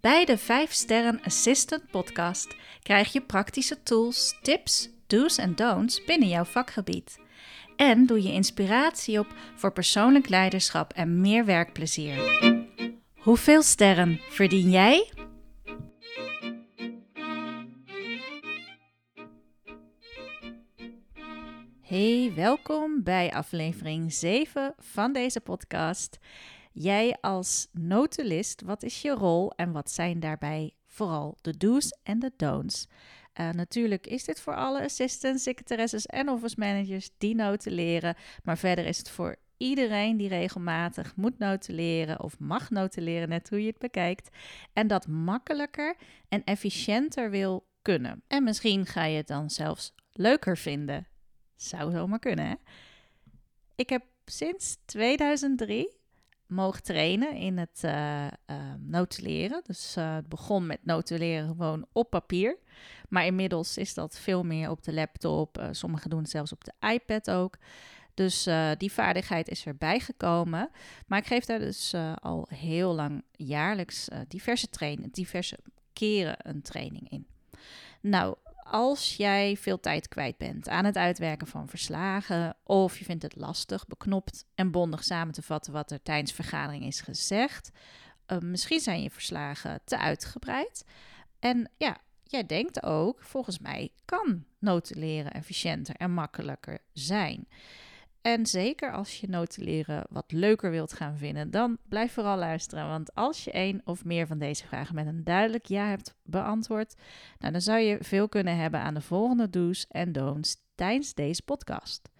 Bij de 5 Sterren Assistant podcast krijg je praktische tools, tips, do's en don'ts binnen jouw vakgebied. En doe je inspiratie op voor persoonlijk leiderschap en meer werkplezier. Hoeveel sterren verdien jij? Hey, welkom bij aflevering 7 van deze podcast. Jij als notulist, wat is je rol en wat zijn daarbij vooral de do's en de don'ts? Uh, natuurlijk is dit voor alle assistants, secretaresses en office managers die notuleren. Maar verder is het voor iedereen die regelmatig moet notuleren of mag notuleren, net hoe je het bekijkt. En dat makkelijker en efficiënter wil kunnen. En misschien ga je het dan zelfs leuker vinden. Zou zomaar kunnen, hè? Ik heb sinds 2003 mogen trainen in het uh, uh, notuleren. Dus uh, het begon met notuleren gewoon op papier. Maar inmiddels is dat veel meer op de laptop. sommigen doen het zelfs op de iPad ook. Dus die vaardigheid is erbij gekomen. Maar ik geef daar dus al heel lang jaarlijks diverse, trainen, diverse keren een training in. Nou, als jij veel tijd kwijt bent aan het uitwerken van verslagen, of je vindt het lastig, beknopt en bondig samen te vatten wat er tijdens vergadering is gezegd, uh, misschien zijn je verslagen te uitgebreid. En ja, jij denkt ook, volgens mij kan notuleren efficiënter en makkelijker zijn. En zeker als je notuleren wat leuker wilt gaan vinden, dan blijf vooral luisteren. Want als je één of meer van deze vragen met een duidelijk ja hebt beantwoord, nou, dan zou je veel kunnen hebben aan de volgende do's en don'ts tijdens deze podcast.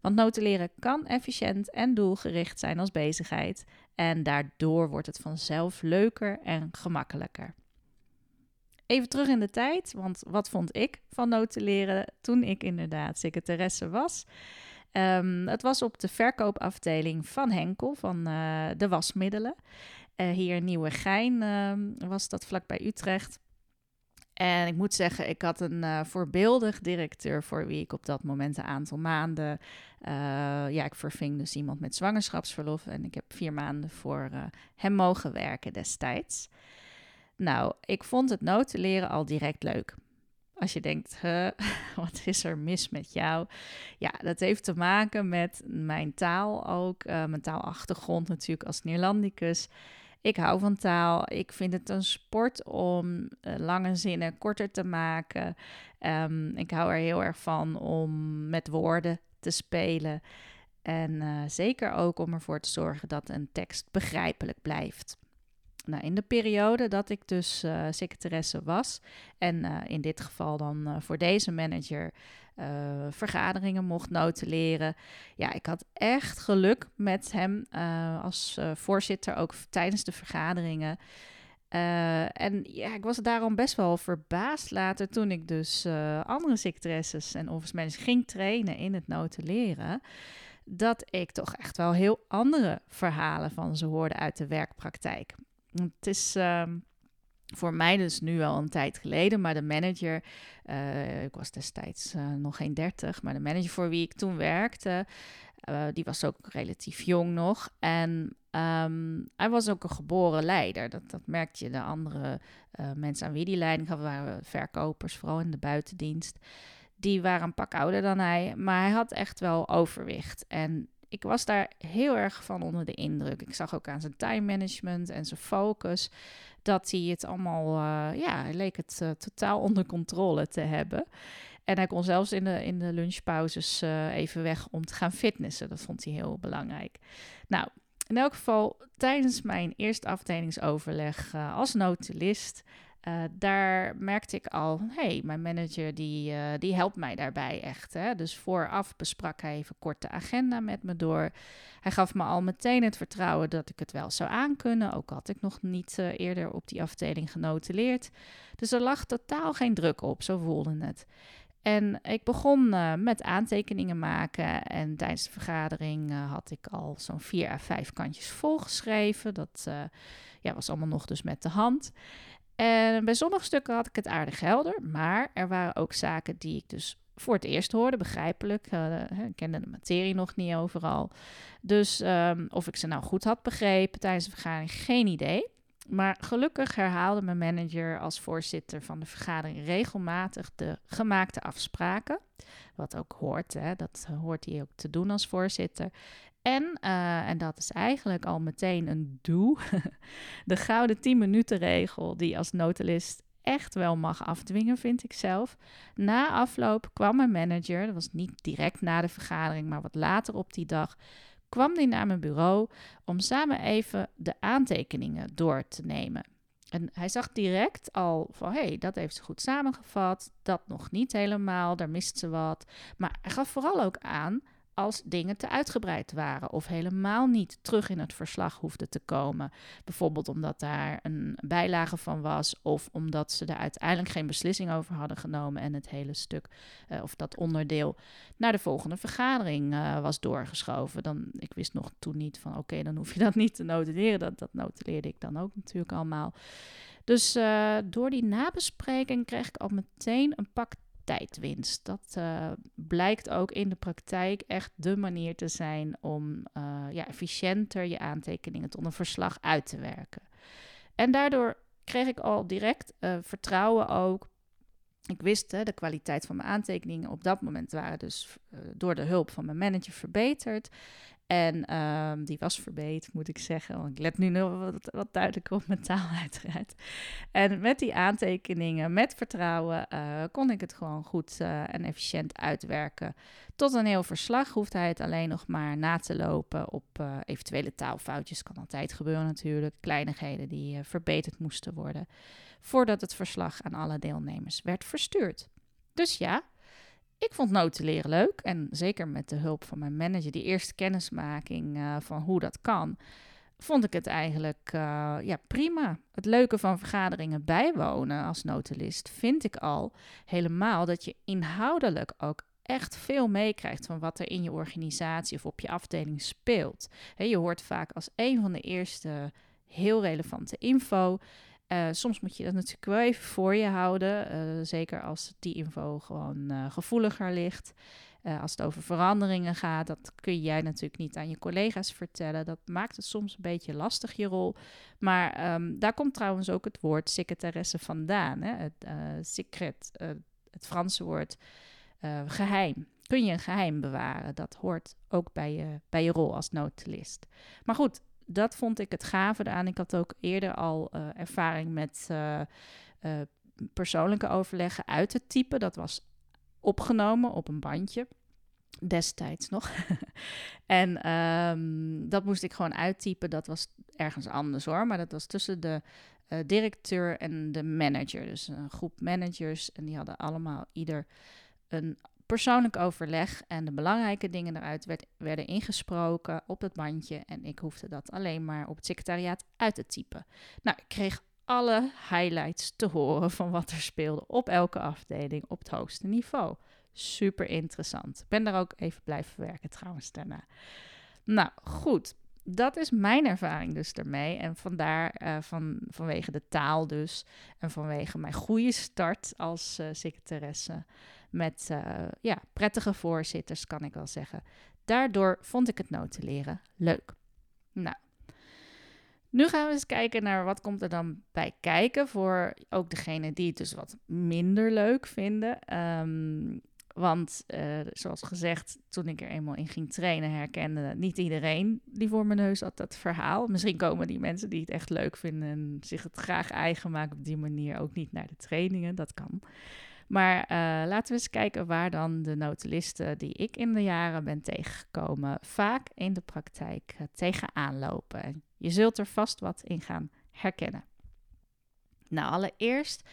Want notuleren kan efficiënt en doelgericht zijn als bezigheid. En daardoor wordt het vanzelf leuker en gemakkelijker. Even terug in de tijd, want wat vond ik van notuleren toen ik inderdaad secretaresse was? Um, het was op de verkoopafdeling van Henkel, van uh, de wasmiddelen. Uh, hier in Nieuwegein uh, was dat vlakbij Utrecht. En ik moet zeggen, ik had een uh, voorbeeldig directeur voor wie ik op dat moment een aantal maanden. ja, ik verving dus iemand met zwangerschapsverlof. En ik heb vier maanden voor hem mogen werken destijds. Nou, ik vond het notuleren al direct leuk. Als je denkt, wat is er mis met jou? Ja, dat heeft te maken met mijn taal ook. Uh, mijn taalachtergrond natuurlijk als Neerlandicus. Ik hou van taal. Ik vind het een sport om uh, lange zinnen korter te maken. Um, ik hou er heel erg van om met woorden te spelen. En uh, zeker ook om ervoor te zorgen dat een tekst begrijpelijk blijft. Nou, in de periode dat ik dus uh, secretaresse was en uh, in dit geval dan uh, voor deze manager vergaderingen mocht notuleren. Ja, ik had echt geluk met hem als voorzitter ook tijdens de vergaderingen. en ja, ik was daarom best wel verbaasd later toen ik dus andere secretaresses en office managers ging trainen in het notuleren dat ik toch echt wel heel andere verhalen van ze hoorde uit de werkpraktijk. Het is um, voor mij dus nu al een tijd geleden, maar de manager, uh, ik was destijds uh, nog geen dertig, maar de manager voor wie ik toen werkte, uh, die was ook relatief jong nog. En um, hij was ook een geboren leider. Dat, dat merkte je de andere mensen aan wie die leiding gaf, waren verkopers, vooral in de buitendienst. Die waren een pak ouder dan hij, maar hij had echt wel overwicht. En ik was daar heel erg van onder de indruk. Ik zag ook aan zijn time management en zijn focus dat hij het allemaal, uh, ja, leek het uh, totaal onder controle te hebben. En hij kon zelfs in de, in de lunchpauzes uh, even weg om te gaan fitnessen. Dat vond hij heel belangrijk. Nou, in elk geval, tijdens mijn eerste afdelingsoverleg als notulist uh, daar merkte ik al, hey, mijn manager die, uh, die helpt mij daarbij echt. Hè? Dus vooraf besprak hij even kort de agenda met me door. Hij gaf me al meteen het vertrouwen dat ik het wel zou aankunnen. Ook had ik nog niet uh, eerder op die afdeling genotuleerd. Dus er lag totaal geen druk op, zo voelde het. En ik begon met aantekeningen maken. En tijdens de vergadering had ik al zo'n vier à vijf kantjes volgeschreven. Dat ja, was allemaal nog dus met de hand. En bij sommige stukken had ik het aardig helder. Maar er waren ook zaken die ik dus voor het eerst hoorde, begrijpelijk. ik kende de materie nog niet overal. Dus um, of ik ze nou goed had begrepen tijdens de vergadering, geen idee. Maar gelukkig herhaalde mijn manager als voorzitter van de vergadering regelmatig de gemaakte afspraken. Wat ook hoort, hè, dat hoort hij ook te doen als voorzitter. En, uh, en dat is eigenlijk al meteen een doe, de gouden 10 minuten regel die als notulist echt wel mag afdwingen, vind ik zelf. Na afloop kwam mijn manager, dat was niet direct na de vergadering, maar wat later op die dag, kwam hij naar mijn bureau om samen even de aantekeningen door te nemen. En hij zag direct al van, hé, hey, dat heeft ze goed samengevat, dat nog niet helemaal, daar mist ze wat. Maar hij gaf vooral ook aan als dingen te uitgebreid waren of helemaal niet terug in het verslag hoefden te komen. Bijvoorbeeld omdat daar een bijlage van was of omdat ze er uiteindelijk geen beslissing over hadden genomen en het hele stuk uh, of dat onderdeel naar de volgende vergadering uh, was doorgeschoven. Dan, ik wist nog toen niet van oké, dan hoef je dat niet te notuleren. Dat, dat notuleerde ik dan ook natuurlijk allemaal. Dus uh, door die nabespreking kreeg ik al meteen een pak tijdwinst. Dat uh, blijkt ook in de praktijk echt de manier te zijn om uh, ja, efficiënter je aantekeningen tot een verslag uit te werken. En daardoor kreeg ik al direct uh, vertrouwen ook. Ik wist hè, de kwaliteit van mijn aantekeningen op dat moment waren dus door de hulp van mijn manager verbeterd. En um, die was verbeterd, moet ik zeggen. Want ik let nu nog wat, duidelijker op mijn taal uiteraard. En met die aantekeningen, met vertrouwen, uh, kon ik het gewoon goed uh, en efficiënt uitwerken. Tot een heel verslag hoeft hij het alleen nog maar na te lopen op uh, eventuele taalfoutjes. Kan altijd gebeuren natuurlijk. Kleinigheden die verbeterd moesten worden. Voordat het verslag aan alle deelnemers werd verstuurd. Dus ja, ik vond notuleren leuk. En zeker met de hulp van mijn manager, die eerste kennismaking uh, van hoe dat kan, vond ik het eigenlijk uh, ja, prima. Het leuke van vergaderingen bijwonen als notulist vind ik al helemaal dat je inhoudelijk ook echt veel meekrijgt van wat er in je organisatie of op je afdeling speelt. Je hoort vaak als een van de eerste heel relevante info uh, soms moet je dat natuurlijk wel even voor je houden. Uh, zeker als die info gewoon uh, gevoeliger ligt. als het over veranderingen gaat, dat kun jij natuurlijk niet aan je collega's vertellen. Dat maakt het soms een beetje lastig, je rol. Maar um, daar komt trouwens ook het woord secretaresse vandaan. Hè? Het secret, het Franse woord geheim. Kun je een geheim bewaren? Dat hoort ook bij je, bij je rol als notulist. Maar goed, dat vond ik het gave aan. Ik had ook eerder al uh, ervaring met uh, uh, persoonlijke overleggen uit het type. Dat was opgenomen op een bandje. Destijds nog. en um, dat moest ik gewoon uittypen. Dat was ergens anders hoor. Maar dat was tussen de directeur en de manager. Dus een groep managers. En die hadden allemaal ieder een persoonlijk overleg en de belangrijke dingen eruit werd, werden ingesproken op het bandje. En ik hoefde dat alleen maar op het secretariaat uit te typen. Nou, ik kreeg alle highlights te horen van wat er speelde op elke afdeling op het hoogste niveau. Super interessant. Ik ben daar ook even blijven werken trouwens daarna. Nou, goed. Dat is mijn ervaring dus ermee. En vandaar, uh, van, vanwege de taal dus. En vanwege mijn goede start als uh, secretaresse met uh, ja, prettige voorzitters, kan ik wel zeggen. Daardoor vond ik het notuleren leuk. Nou, nu gaan we eens kijken naar wat komt er dan bij kijken voor ook degene die het dus wat minder leuk vinden. Um, want uh, zoals gezegd, toen ik er eenmaal in ging trainen, herkende niet iedereen die voor mijn neus had dat verhaal. Misschien komen die mensen die het echt leuk vinden en zich het graag eigen maken op die manier ook niet naar de trainingen. Dat kan. Maar uh, laten we eens kijken waar dan de notulisten die ik in de jaren ben tegengekomen vaak in de praktijk uh, tegenaan lopen. Je zult er vast wat in gaan herkennen. Nou, allereerst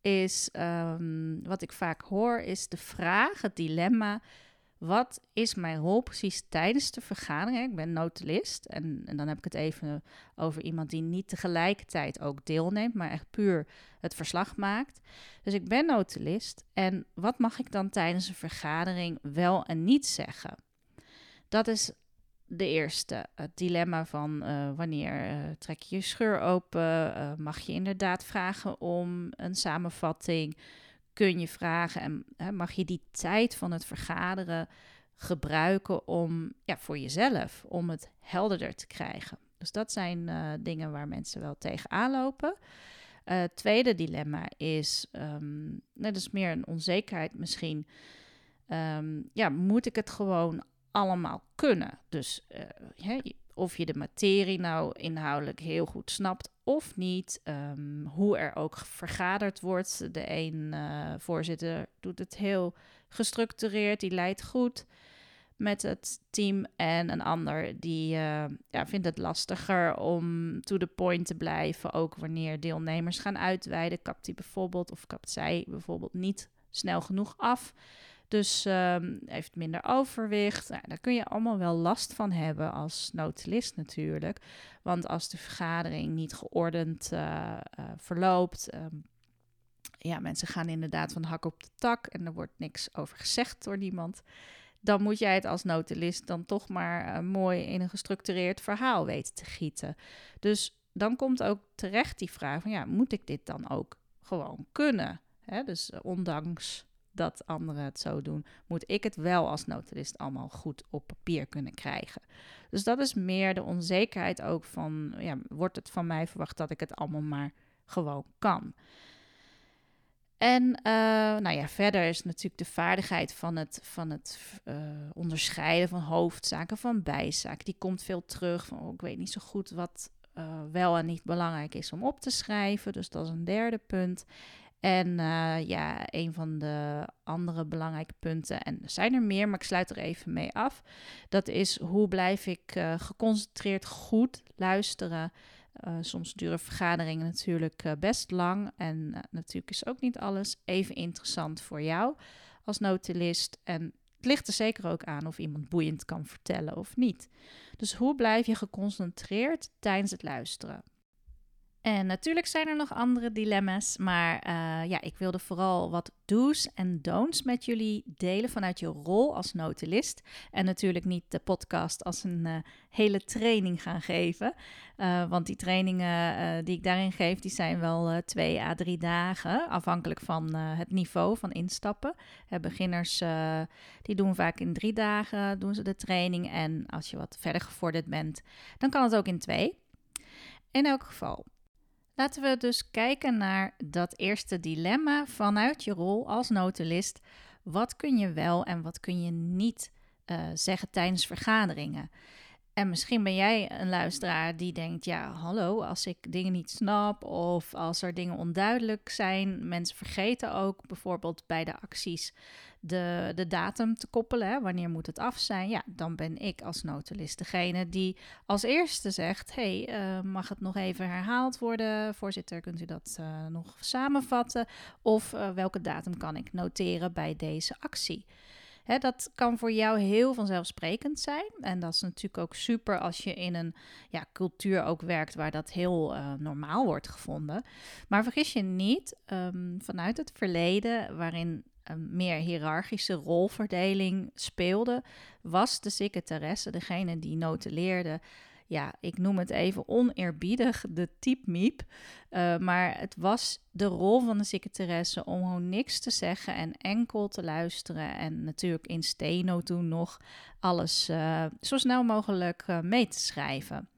is um, wat ik vaak hoor, is de vraag, het dilemma: wat is mijn rol precies tijdens de vergadering? Ik ben notulist en, en, dan heb ik het even over iemand die niet tegelijkertijd ook deelneemt, maar echt puur het verslag maakt. Dus ik ben notulist en wat mag ik dan tijdens een vergadering wel en niet zeggen? Dat is de eerste. Het dilemma van uh, wanneer uh, trek je je scheur open? Uh, mag je inderdaad vragen om een samenvatting? Kun je vragen en hè, mag je die tijd van het vergaderen gebruiken om ja, voor jezelf, om het helderder te krijgen. Dus dat zijn uh, dingen waar mensen wel tegenaan lopen. Uh, tweede dilemma is, um, dat is meer een onzekerheid misschien. Um, ja, moet ik het gewoon allemaal kunnen? Dus uh, of je de materie nou inhoudelijk heel goed snapt of niet. Um, hoe er ook vergaderd wordt. De een uh, voorzitter doet het heel gestructureerd, die leidt goed met het team. En een ander die uh, ja, vindt het lastiger om to the point te blijven. Ook wanneer deelnemers gaan uitweiden, kapt hij bijvoorbeeld of kapt zij bijvoorbeeld niet snel genoeg af. Dus um, heeft minder overwicht. Nou, daar kun je allemaal wel last van hebben als notulist natuurlijk. Want als de vergadering niet geordend uh, uh, verloopt. Um, ja, mensen gaan inderdaad van hak op de tak en er wordt niks over gezegd door niemand. Dan moet jij het als notulist dan toch maar uh, mooi in een gestructureerd verhaal weten te gieten. Dus dan komt ook terecht die vraag van ja, moet ik dit dan ook gewoon kunnen? Dus ondanks dat anderen het zo doen, moet ik het wel als notulist allemaal goed op papier kunnen krijgen. Dus dat is meer de onzekerheid ook van, ja, wordt het van mij verwacht dat ik het allemaal maar gewoon kan? En uh, nou ja, verder is natuurlijk de vaardigheid van het, van het uh, onderscheiden van hoofdzaken van bijzaken. Die komt veel terug van, oh, ik weet niet zo goed wat uh, wel en niet belangrijk is om op te schrijven. Dus dat is een derde punt. En uh, ja, een van de andere belangrijke punten, en er zijn er meer, maar ik sluit er even mee af. Dat is hoe blijf ik uh, geconcentreerd goed luisteren. Uh, soms duren vergaderingen natuurlijk best lang. En natuurlijk is ook niet alles even interessant voor jou als notulist. En het ligt er zeker ook aan of iemand boeiend kan vertellen of niet. Dus hoe blijf je geconcentreerd tijdens het luisteren? En natuurlijk zijn er nog andere dilemma's, maar uh, ja, ik wilde vooral wat do's en don'ts met jullie delen vanuit je rol als notulist. En natuurlijk niet de podcast als een uh, hele training gaan geven, uh, want die trainingen die ik daarin geef, die zijn wel twee à drie dagen, afhankelijk van het niveau van instappen. beginners die doen vaak in drie dagen doen ze de training en als je wat verder gevorderd bent, dan kan het ook in twee. In elk geval, Laten we dus kijken naar dat eerste dilemma vanuit je rol als notulist. Wat kun je wel en wat kun je niet uh, zeggen tijdens vergaderingen? En misschien ben jij een luisteraar die denkt: ja, hallo, als ik dingen niet snap of als er dingen onduidelijk zijn. Mensen vergeten ook bijvoorbeeld bij de acties de, de datum te koppelen. Hè, wanneer moet het af zijn? Ja, dan ben ik als notulist degene die als eerste zegt: hey, uh, mag het nog even herhaald worden? Voorzitter, kunt u dat uh, nog samenvatten? Of uh, welke datum kan ik noteren bij deze actie? Hè, dat kan voor jou heel vanzelfsprekend zijn. En dat is natuurlijk ook super als je in een ja, cultuur ook werkt waar dat heel normaal wordt gevonden. Maar vergis je niet, um, vanuit het verleden, waarin een meer hiërarchische rolverdeling speelde, was de secretaresse degene die noten leerde ja, ik noem het even oneerbiedig, de typmiep. Uh, maar het was de rol van de secretaresse om gewoon niks te zeggen en enkel te luisteren. En natuurlijk in steno toen nog alles uh, zo snel mogelijk uh, mee te schrijven.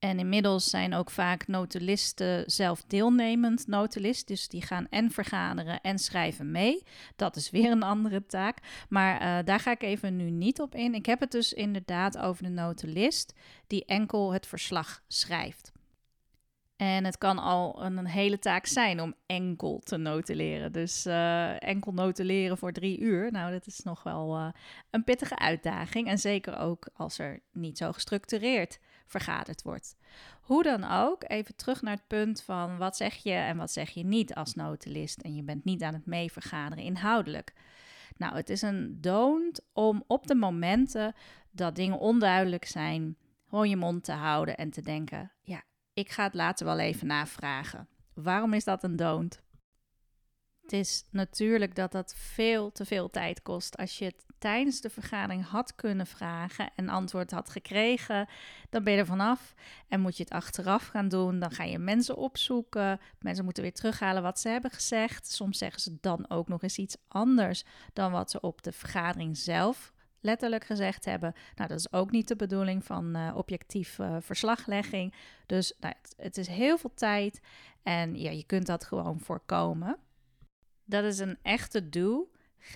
En inmiddels zijn ook vaak notulisten zelf deelnemend notulist. Dus die gaan en vergaderen en schrijven mee. Dat is weer een andere taak. Maar uh, daar ga ik even nu niet op in. Ik heb het dus inderdaad over de notulist die enkel het verslag schrijft. En het kan al een, hele taak zijn om enkel te notuleren. Dus uh, enkel notuleren voor drie uur, nou dat is nog wel uh, een pittige uitdaging. En zeker ook als er niet zo gestructureerd vergaderd wordt. Hoe dan ook, even terug naar het punt van wat zeg je en wat zeg je niet als notulist. En je bent niet aan het meevergaderen inhoudelijk. Nou, het is een don't om op de momenten dat dingen onduidelijk zijn, gewoon je mond te houden en te denken: ja, ik ga het later wel even navragen. Waarom is dat een don't? Het is natuurlijk dat dat veel te veel tijd kost. Als je het tijdens de vergadering had kunnen vragen en antwoord had gekregen, dan ben je er vanaf. En moet je het achteraf gaan doen, dan ga je mensen opzoeken. Mensen moeten weer terughalen wat ze hebben gezegd. Soms zeggen ze dan ook nog eens iets anders dan wat ze op de vergadering zelf letterlijk gezegd hebben. Nou, dat is ook niet de bedoeling van uh, objectief uh, verslaglegging. Dus nou, het, het, is heel veel tijd en ja, je kunt dat gewoon voorkomen. Dat is een echte do.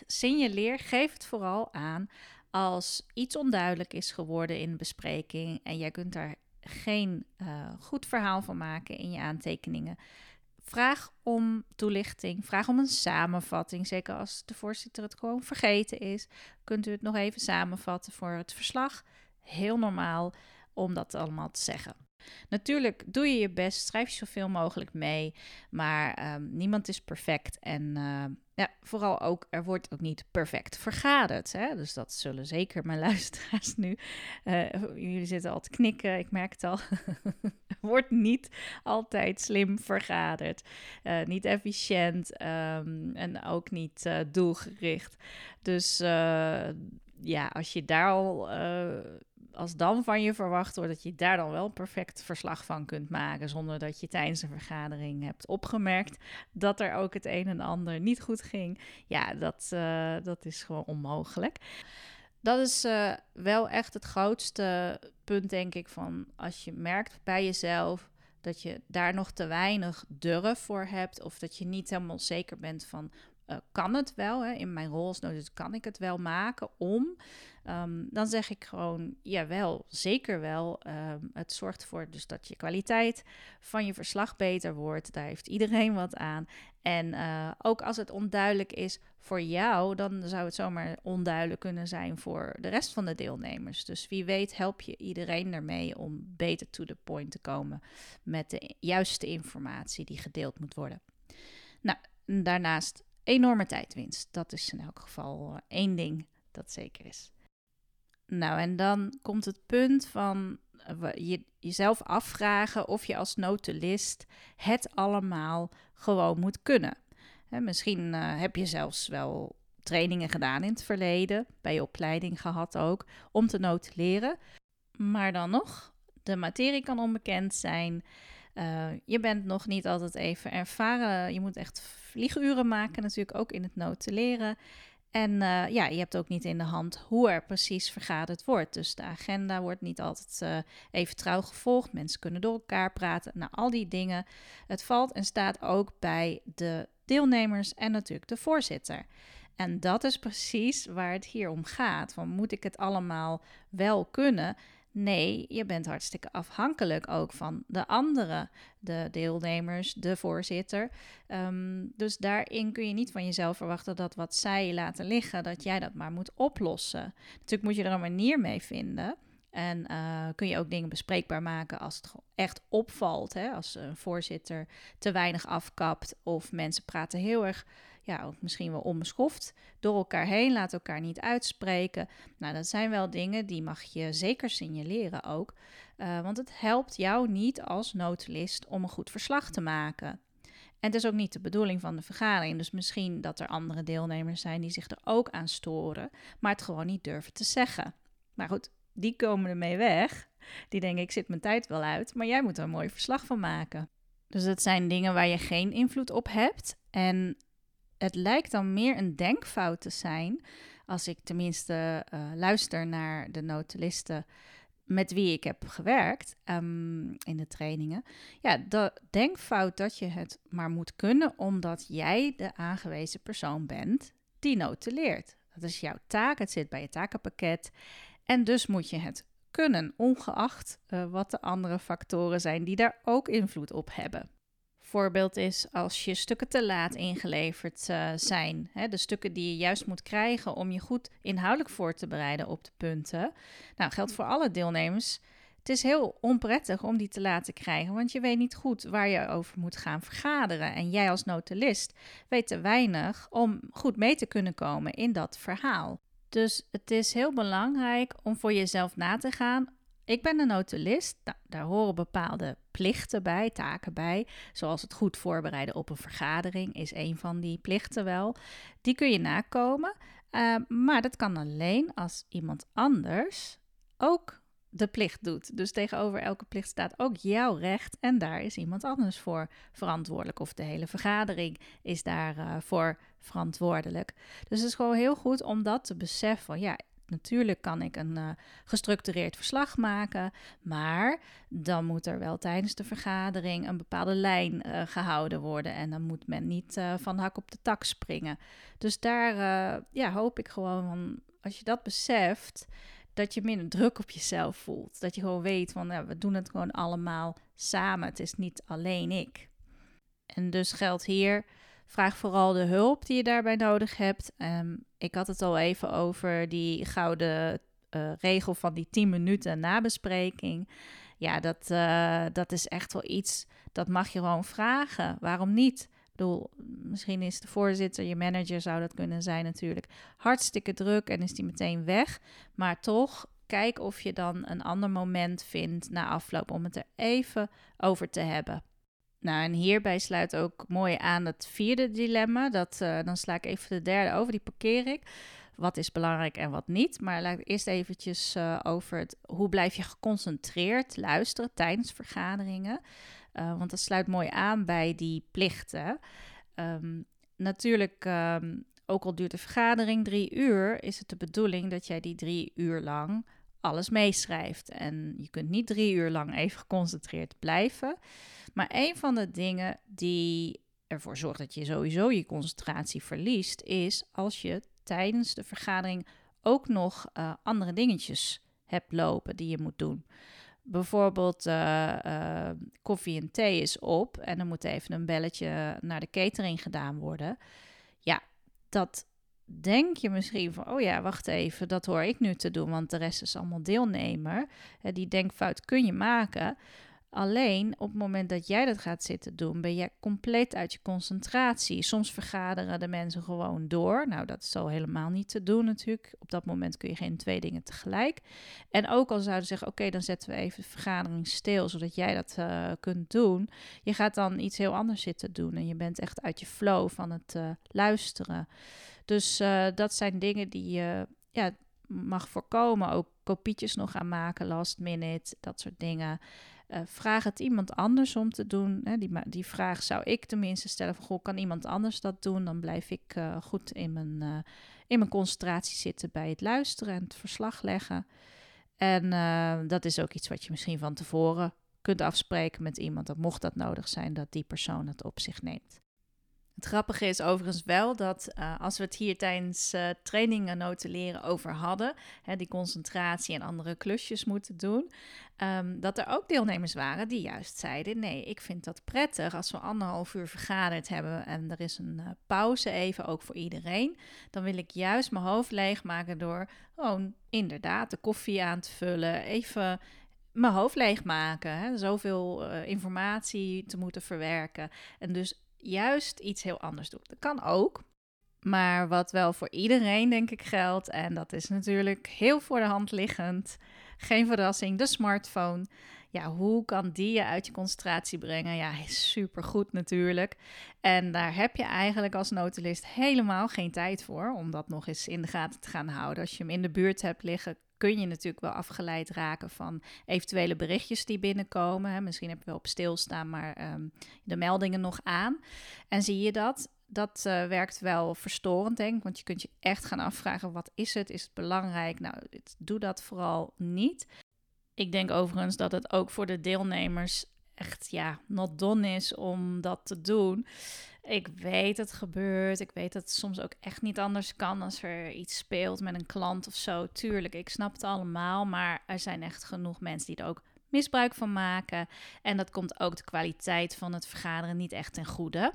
Signaleer, geef het vooral aan als iets onduidelijk is geworden in de bespreking en jij kunt daar geen uh, goed verhaal van maken in je aantekeningen. Vraag om toelichting, vraag om een samenvatting. Zeker als de voorzitter het gewoon vergeten is, kunt u het nog even samenvatten voor het verslag. Heel normaal om dat allemaal te zeggen. Natuurlijk doe je je best, schrijf je zoveel mogelijk mee, maar ehm, niemand is perfect. En uh, ja, vooral ook, er wordt ook niet perfect vergaderd. Hè? Dus dat zullen zeker mijn luisteraars nu. Uh, jullie zitten al te knikken, ik merk het al. wordt niet altijd slim vergaderd. Uh, niet efficiënt um, en ook niet uh, doelgericht. Dus ja, als je daar al als dan van je verwacht wordt dat je daar dan wel perfect verslag van kunt maken, zonder dat je tijdens een vergadering hebt opgemerkt dat er ook het een en ander niet goed ging, ja, dat, uh, dat is gewoon onmogelijk. Dat is uh, wel echt het grootste punt, denk ik, van als je merkt bij jezelf dat je daar nog te weinig durf voor hebt, of dat je niet helemaal zeker bent van uh, kan het wel, hè? in mijn rol als dus kan ik het wel maken om. Um, dan zeg ik gewoon, jawel, zeker wel. Um, het zorgt ervoor dus dat je kwaliteit van je verslag beter wordt. Daar heeft iedereen wat aan. En uh, ook als het onduidelijk is voor jou, dan zou het zomaar onduidelijk kunnen zijn voor de rest van de deelnemers. Dus wie weet help je iedereen ermee om beter to the point te komen met de juiste informatie die gedeeld moet worden. Nou, daarnaast enorme tijdwinst. Dat is in elk geval uh, één ding dat zeker is. Nou, en dan komt het punt van uh, je, jezelf afvragen of je als notulist het allemaal gewoon moet kunnen. Misschien uh, heb je zelfs wel trainingen gedaan in het verleden, bij je opleiding gehad ook, om te notuleren. Maar dan nog, de materie kan onbekend zijn. Uh, je bent nog niet altijd even ervaren. Je moet echt vlieguren maken, natuurlijk ook in het notuleren. En uh, ja, je hebt ook niet in de hand hoe er precies vergaderd wordt. Dus de agenda wordt niet altijd uh, even trouw gevolgd. Mensen kunnen door elkaar praten. Nou, al die dingen. Het valt en staat ook bij de deelnemers en natuurlijk de voorzitter. En dat is precies waar het hier om gaat. Van moet ik het allemaal wel kunnen? Nee, je bent hartstikke afhankelijk ook van de anderen, de deelnemers, de voorzitter. Um, dus daarin kun je niet van jezelf verwachten dat wat zij laten liggen, dat jij dat maar moet oplossen. Natuurlijk moet je er een manier mee vinden. En uh, kun je ook dingen bespreekbaar maken als het echt opvalt. Hè? Als een voorzitter te weinig afkapt of mensen praten heel erg ja, ook misschien wel onbeschoft door elkaar heen, laat elkaar niet uitspreken. Nou, dat zijn wel dingen die mag je zeker signaleren ook, uh, want het helpt jou niet als notulist om een goed verslag te maken. En het is ook niet de bedoeling van de vergadering. Dus misschien dat er andere deelnemers zijn die zich er ook aan storen, maar het gewoon niet durven te zeggen. Maar goed, die komen ermee weg. Die denken, ik zit mijn tijd wel uit, maar jij moet er een mooi verslag van maken. Dus dat zijn dingen waar je geen invloed op hebt. En het lijkt dan meer een denkfout te zijn, als ik tenminste uh, luister naar de notulisten met wie ik heb gewerkt um, in de trainingen. Ja, de denkfout dat je het maar moet kunnen omdat jij de aangewezen persoon bent die notuleert. Dat is jouw taak, het zit bij je takenpakket. En dus moet je het kunnen, ongeacht uh, wat de andere factoren zijn die daar ook invloed op hebben voorbeeld is als je stukken te laat ingeleverd uh, zijn. Hè, de stukken die je juist moet krijgen om je goed inhoudelijk voor te bereiden op de punten. Nou, geldt voor alle deelnemers. het is heel onprettig om die te laten krijgen, want je weet niet goed waar je over moet gaan vergaderen. En jij als notulist weet te weinig om goed mee te kunnen komen in dat verhaal. Dus het is heel belangrijk om voor jezelf na te gaan. Ik ben een notulist, nou, daar horen bepaalde plichten bij, taken bij, zoals het goed voorbereiden op een vergadering is een van die plichten wel. Die kun je nakomen, uh, maar dat kan alleen als iemand anders ook de plicht doet. Dus tegenover elke plicht staat ook jouw recht en daar is iemand anders voor verantwoordelijk. Of de hele vergadering is daarvoor uh, verantwoordelijk. Dus het is gewoon heel goed om dat te beseffen. Ja, natuurlijk kan ik een uh, gestructureerd verslag maken, maar dan moet er wel tijdens de vergadering een bepaalde lijn uh, gehouden worden en dan moet men niet uh, van hak op de tak springen. Dus daar ja, hoop ik gewoon van, als je dat beseft, dat je minder druk op jezelf voelt. Dat je gewoon weet van ja, we doen het gewoon allemaal samen. Het is niet alleen ik. En dus geldt hier, vraag vooral de hulp die je daarbij nodig hebt. Um, ik had het al even over die gouden uh, regel van die 10 minuten nabespreking. Ja, dat, uh, dat is echt wel iets, dat mag je gewoon vragen. Waarom niet? misschien is de voorzitter, je manager zou dat kunnen zijn natuurlijk, hartstikke druk en is die meteen weg. Maar toch, kijk of je dan een ander moment vindt na afloop om het er even over te hebben. Nou, en hierbij sluit ook mooi aan het vierde dilemma. Dat, uh, dan sla ik even de derde over, die parkeer ik. Wat is belangrijk en wat niet. Maar laat ik eerst eventjes uh, over het, hoe blijf je geconcentreerd luisteren tijdens vergaderingen. Uh, want dat sluit mooi aan bij die plichten. Um, natuurlijk, um, ook al duurt de vergadering drie uur, is het de bedoeling dat jij die drie uur lang alles meeschrijft. En je kunt niet drie uur lang even geconcentreerd blijven. Maar een van de dingen die ervoor zorgt dat je sowieso je concentratie verliest, is als je tijdens de vergadering ook nog uh, andere dingetjes hebt lopen die je moet doen. Bijvoorbeeld uh, uh, koffie en thee is op en er moet even een belletje naar de catering gedaan worden. Ja, dat denk je misschien van, oh ja, wacht even, dat hoor ik nu te doen, want de rest is allemaal deelnemer. Die denkfout kun je maken. Alleen op het moment dat jij dat gaat zitten doen, ben je compleet uit je concentratie. Soms vergaderen de mensen gewoon door. Nou, dat is al helemaal niet te doen natuurlijk. Op dat moment kun je geen twee dingen tegelijk. En ook al zouden ze zeggen, oké, dan zetten we even de vergadering stil, zodat jij dat uh, kunt doen. Je gaat dan iets heel anders zitten doen en je bent echt uit je flow van het uh, luisteren. Dus uh, dat zijn dingen die je ja, mag voorkomen. Ook kopietjes nog aan maken, last minute, dat soort dingen. Uh, vraag het iemand anders om te doen. Hè, die, die vraag zou ik tenminste stellen van, goh, kan iemand anders dat doen? Dan blijf ik uh, goed in mijn, in mijn concentratie zitten bij het luisteren en het verslag leggen. En dat is ook iets wat je misschien van tevoren kunt afspreken met iemand. Dat mocht dat nodig zijn, dat die persoon het op zich neemt. Het grappige is overigens wel dat uh, als we het hier tijdens uh, trainingen notuleren over hadden, hè, die concentratie en andere klusjes moeten doen, um, dat er ook deelnemers waren die juist zeiden: nee, ik vind dat prettig. Als we anderhalf uur vergaderd hebben en er is een uh, pauze even ook voor iedereen, dan wil ik juist mijn hoofd leegmaken door gewoon inderdaad de koffie aan te vullen, even mijn hoofd leegmaken, hè, zoveel informatie te moeten verwerken. En dus juist iets heel anders doet. Dat kan ook. Maar wat wel voor iedereen, denk ik, geldt, en dat is natuurlijk heel voor de hand liggend, geen verrassing, de smartphone. Ja, hoe kan die je uit je concentratie brengen? Ja, super goed natuurlijk. En daar heb je eigenlijk als notulist helemaal geen tijd voor om dat nog eens in de gaten te gaan houden. Als je hem in de buurt hebt liggen, kun je natuurlijk wel afgeleid raken van eventuele berichtjes die binnenkomen. Misschien heb je wel op stilstaan, maar um, de meldingen nog aan. En zie je dat? Dat uh, werkt wel verstorend, denk ik. Want je kunt je echt gaan afvragen: wat is het? Is het belangrijk? Nou, doe dat vooral niet. Ik denk overigens dat het ook voor de deelnemers echt, ja, not done is om dat te doen. Ik weet het gebeurt. Ik weet dat het soms ook echt niet anders kan als er iets speelt met een klant of zo. Tuurlijk, ik snap het allemaal. Maar er zijn echt genoeg mensen die er ook misbruik van maken. En dat komt ook de kwaliteit van het vergaderen niet echt ten goede.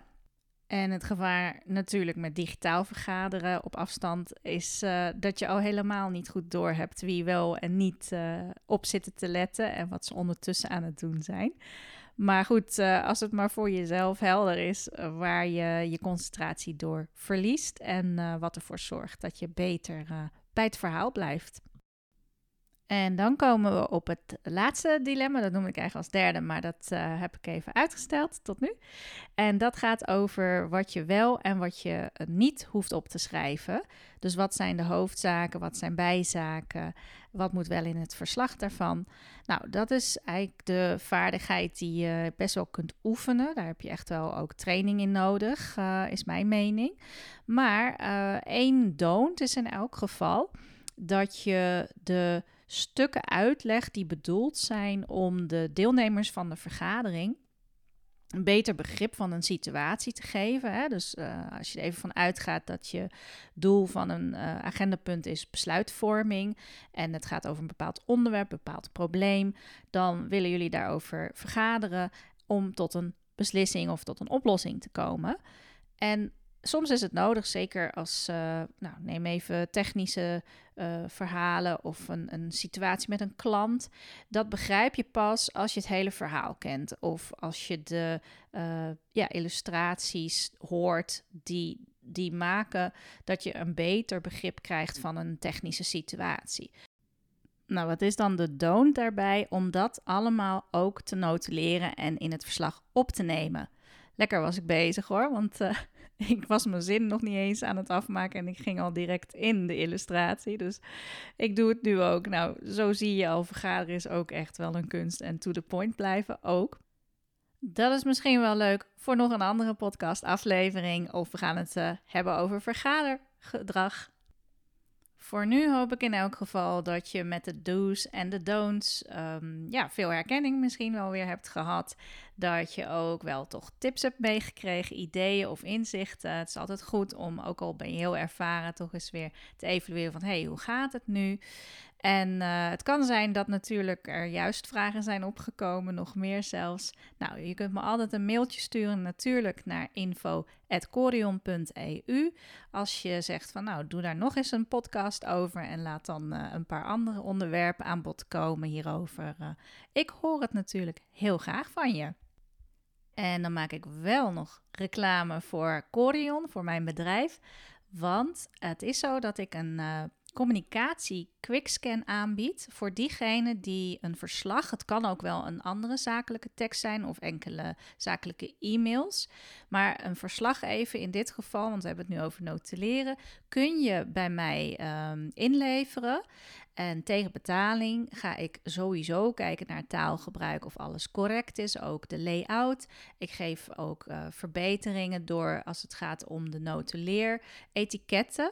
En het gevaar natuurlijk met digitaal vergaderen op afstand is uh, dat je al helemaal niet goed doorhebt wie wel en niet uh, op zitten te letten en wat ze ondertussen aan het doen zijn. Maar goed, uh, als het maar voor jezelf helder is waar je je concentratie door verliest en wat ervoor zorgt dat je beter bij het verhaal blijft. En dan komen we op het laatste dilemma. Dat noem ik eigenlijk als derde, maar dat uh, heb ik even uitgesteld tot nu. En dat gaat over wat je wel en wat je niet hoeft op te schrijven. Dus wat zijn de hoofdzaken, wat zijn bijzaken, wat moet wel in het verslag daarvan. Nou, dat is eigenlijk de vaardigheid die je best wel kunt oefenen. Daar heb je echt wel ook training in nodig, uh, is mijn mening. Maar uh, één don't is in elk geval dat je de stukken uitleg die bedoeld zijn om de deelnemers van de vergadering een beter begrip van een situatie te geven. Hè? Dus uh, als je er even van uitgaat dat je doel van een uh, agendapunt is besluitvorming en het gaat over een bepaald onderwerp, een bepaald probleem, dan willen jullie daarover vergaderen om tot een beslissing of tot een oplossing te komen. En soms is het nodig, zeker als, uh, nou, neem even technische uh, verhalen of een, een situatie met een klant. Dat begrijp je pas als je het hele verhaal kent of als je de uh, ja, illustraties hoort die, die maken dat je een beter begrip krijgt van een technische situatie. Nou, wat is dan de don't daarbij om dat allemaal ook te notuleren en in het verslag op te nemen? Lekker was ik bezig hoor, want uh, ik was mijn zin nog niet eens aan het afmaken en ik ging al direct in de illustratie. Dus ik doe het nu ook. Nou, zo zie je al, vergaderen is ook echt wel een kunst en to the point blijven ook. Dat is misschien wel leuk voor nog een andere podcast aflevering of we gaan het uh, hebben over vergadergedrag voor nu hoop ik in elk geval dat je met de do's en de don'ts um, ja, veel herkenning misschien wel weer hebt gehad. Dat je ook wel toch tips hebt meegekregen, ideeën of inzichten. Het is altijd goed om, ook al ben je heel ervaren, toch eens weer te evalueren van... hé, hey, hoe gaat het nu? En uh, het kan zijn dat natuurlijk er juist vragen zijn opgekomen, nog meer zelfs. Nou, je kunt me altijd een mailtje sturen natuurlijk naar info.corion.eu. Als je zegt van nou, doe daar nog eens een podcast over en laat dan uh, een paar andere onderwerpen aan bod komen hierover. Uh, ik hoor het natuurlijk heel graag van je. En dan maak ik wel nog reclame voor Corion, voor mijn bedrijf. Want het is zo dat ik een communicatie quickscan aanbiedt voor diegene die een verslag, het kan ook wel een andere zakelijke tekst zijn of enkele zakelijke e-mails, maar een verslag even in dit geval, want we hebben het nu over notuleren, kun je bij mij um, inleveren. En tegen betaling ga ik sowieso kijken naar taalgebruik of alles correct is, ook de layout. Ik geef ook uh, verbeteringen door als het gaat om de notuleer etiketten.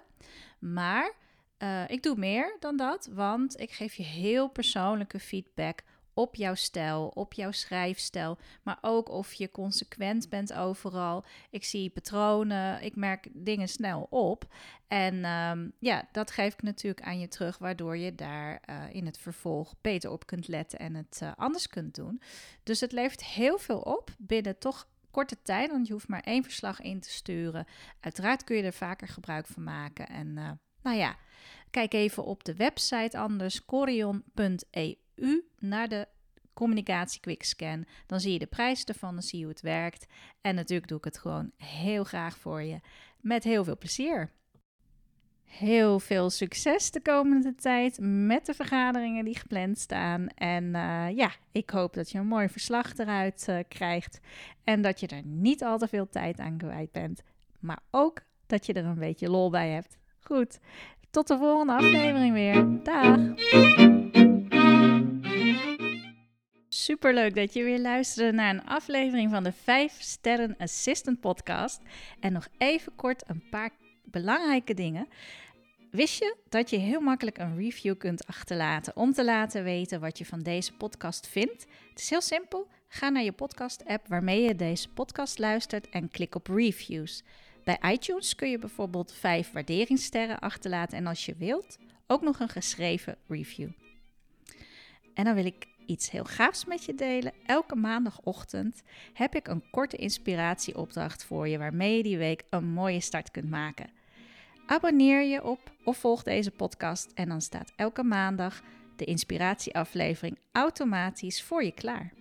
Maar uh, ik doe meer dan dat, want ik geef je heel persoonlijke feedback op jouw stijl, op jouw schrijfstijl, maar ook of je consequent bent overal. Ik zie patronen, ik merk dingen snel op. En um, ja, dat geef ik natuurlijk aan je terug, waardoor je daar uh, in het vervolg beter op kunt letten en het uh, anders kunt doen. Dus het levert heel veel op binnen toch korte tijd, want je hoeft maar één verslag in te sturen. Uiteraard kun je er vaker gebruik van maken. En nou ja, Kijk even op de website anders, corion.eu, naar de communicatie quickscan. Dan zie je de prijs ervan, dan zie je hoe het werkt. En natuurlijk doe ik het gewoon heel graag voor je, met heel veel plezier. Heel veel succes de komende tijd met de vergaderingen die gepland staan. En uh, ja, ik hoop dat je een mooi verslag eruit uh, krijgt. En dat je er niet al te veel tijd aan kwijt bent. Maar ook dat je er een beetje lol bij hebt. Goed, tot de volgende aflevering weer. Dag! Superleuk dat je weer luisterde naar een aflevering van de 5 Sterren Assistant Podcast. En nog even kort een paar belangrijke dingen. Wist je dat je heel makkelijk een review kunt achterlaten om te laten weten wat je van deze podcast vindt? Het is heel simpel. Ga naar je podcast-app waarmee je deze podcast luistert en klik op reviews. Bij iTunes kun je bijvoorbeeld vijf waarderingssterren achterlaten en als je wilt ook nog een geschreven review. En dan wil ik iets heel gaafs met je delen. Elke maandagochtend heb ik een korte inspiratieopdracht voor je waarmee je die week een mooie start kunt maken. Abonneer je op of volg deze podcast en dan staat elke maandag de inspiratieaflevering automatisch voor je klaar.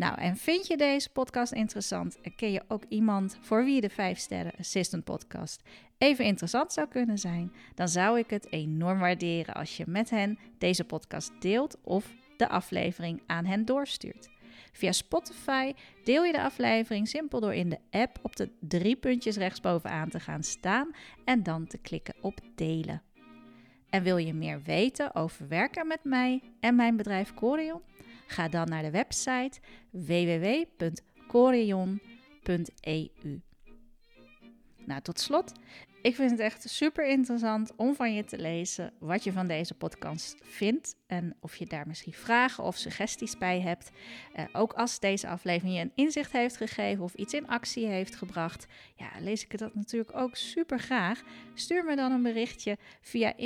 Nou, en vind je deze podcast interessant en ken je ook iemand voor wie de 5 sterren assistant podcast even interessant zou kunnen zijn, dan zou ik het enorm waarderen als je met hen deze podcast deelt of de aflevering aan hen doorstuurt. Via Spotify deel je de aflevering simpel door in de app op de drie puntjes rechtsbovenaan te gaan staan en dan te klikken op delen. En wil je meer weten over werken met mij en mijn bedrijf Corion? Ga dan naar de website www.corion.eu. Nou, tot slot, ik vind het echt super interessant om van je te lezen wat je van deze podcast vindt. En of je daar misschien vragen of suggesties bij hebt. Uh, ook als deze aflevering je een inzicht heeft gegeven of iets in actie heeft gebracht. Ja, lees ik dat natuurlijk ook super graag. Stuur me dan een berichtje via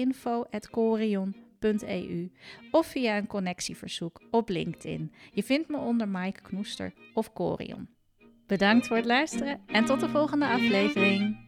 info.corion.eu of via een connectieverzoek op LinkedIn. Je vindt me onder Maaike Knoester of Corion. Bedankt voor het luisteren en tot de volgende aflevering.